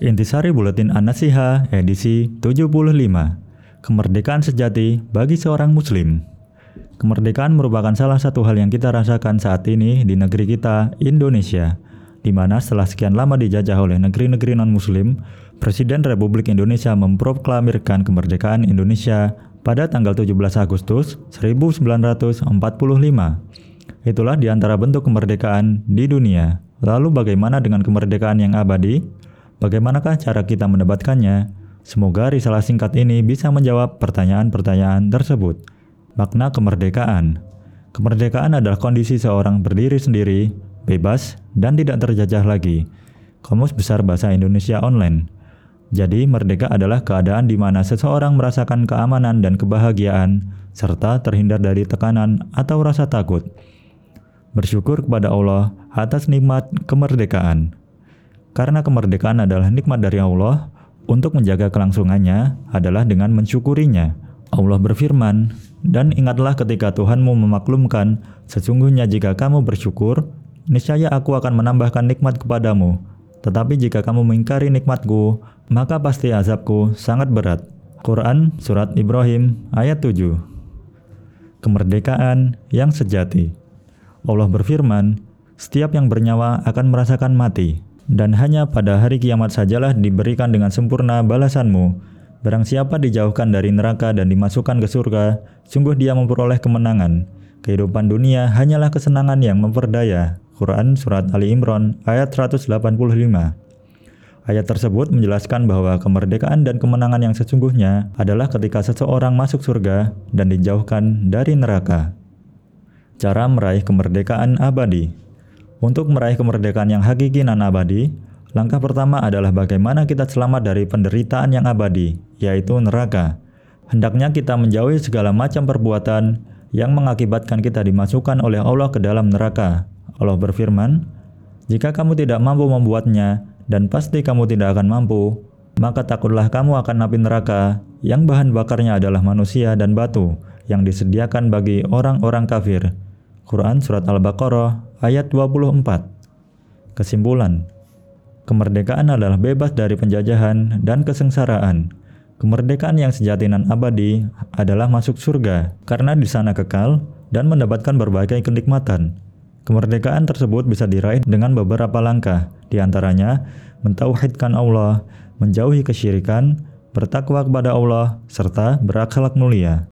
Intisari Buletin An-Nasiha edisi 75 Kemerdekaan sejati bagi seorang muslim Kemerdekaan merupakan salah satu hal yang kita rasakan saat ini di negeri kita, Indonesia di mana setelah sekian lama dijajah oleh negeri-negeri non-muslim, Presiden Republik Indonesia memproklamirkan kemerdekaan Indonesia pada tanggal 17 Agustus 1945. Itulah di antara bentuk kemerdekaan di dunia. Lalu bagaimana dengan kemerdekaan yang abadi? Bagaimanakah cara kita mendapatkannya? Semoga risalah singkat ini bisa menjawab pertanyaan-pertanyaan tersebut. Makna kemerdekaan Kemerdekaan adalah kondisi seorang berdiri sendiri, bebas, dan tidak terjajah lagi. Kamus Besar Bahasa Indonesia Online Jadi, merdeka adalah keadaan di mana seseorang merasakan keamanan dan kebahagiaan, serta terhindar dari tekanan atau rasa takut. Bersyukur kepada Allah atas nikmat kemerdekaan. Karena kemerdekaan adalah nikmat dari Allah, untuk menjaga kelangsungannya adalah dengan mensyukurinya. Allah berfirman, "Dan ingatlah ketika Tuhanmu memaklumkan, sesungguhnya jika kamu bersyukur, niscaya aku akan menambahkan nikmat kepadamu. Tetapi jika kamu mengingkari nikmatku, maka pasti azabku sangat berat." Quran Surat Ibrahim ayat 7 Kemerdekaan yang sejati Allah berfirman, setiap yang bernyawa akan merasakan mati dan hanya pada hari kiamat sajalah diberikan dengan sempurna balasanmu. Barang siapa dijauhkan dari neraka dan dimasukkan ke surga, sungguh dia memperoleh kemenangan. Kehidupan dunia hanyalah kesenangan yang memperdaya. Quran Surat Ali Imran ayat 185 Ayat tersebut menjelaskan bahwa kemerdekaan dan kemenangan yang sesungguhnya adalah ketika seseorang masuk surga dan dijauhkan dari neraka. Cara meraih kemerdekaan abadi untuk meraih kemerdekaan yang hakiki dan abadi, langkah pertama adalah bagaimana kita selamat dari penderitaan yang abadi, yaitu neraka. Hendaknya kita menjauhi segala macam perbuatan yang mengakibatkan kita dimasukkan oleh Allah ke dalam neraka. Allah berfirman, "Jika kamu tidak mampu membuatnya, dan pasti kamu tidak akan mampu, maka takutlah kamu akan api neraka yang bahan bakarnya adalah manusia dan batu yang disediakan bagi orang-orang kafir." Quran Surat Al-Baqarah ayat 24 Kesimpulan Kemerdekaan adalah bebas dari penjajahan dan kesengsaraan. Kemerdekaan yang sejati dan abadi adalah masuk surga karena di sana kekal dan mendapatkan berbagai kenikmatan. Kemerdekaan tersebut bisa diraih dengan beberapa langkah, di antaranya mentauhidkan Allah, menjauhi kesyirikan, bertakwa kepada Allah, serta berakhlak mulia.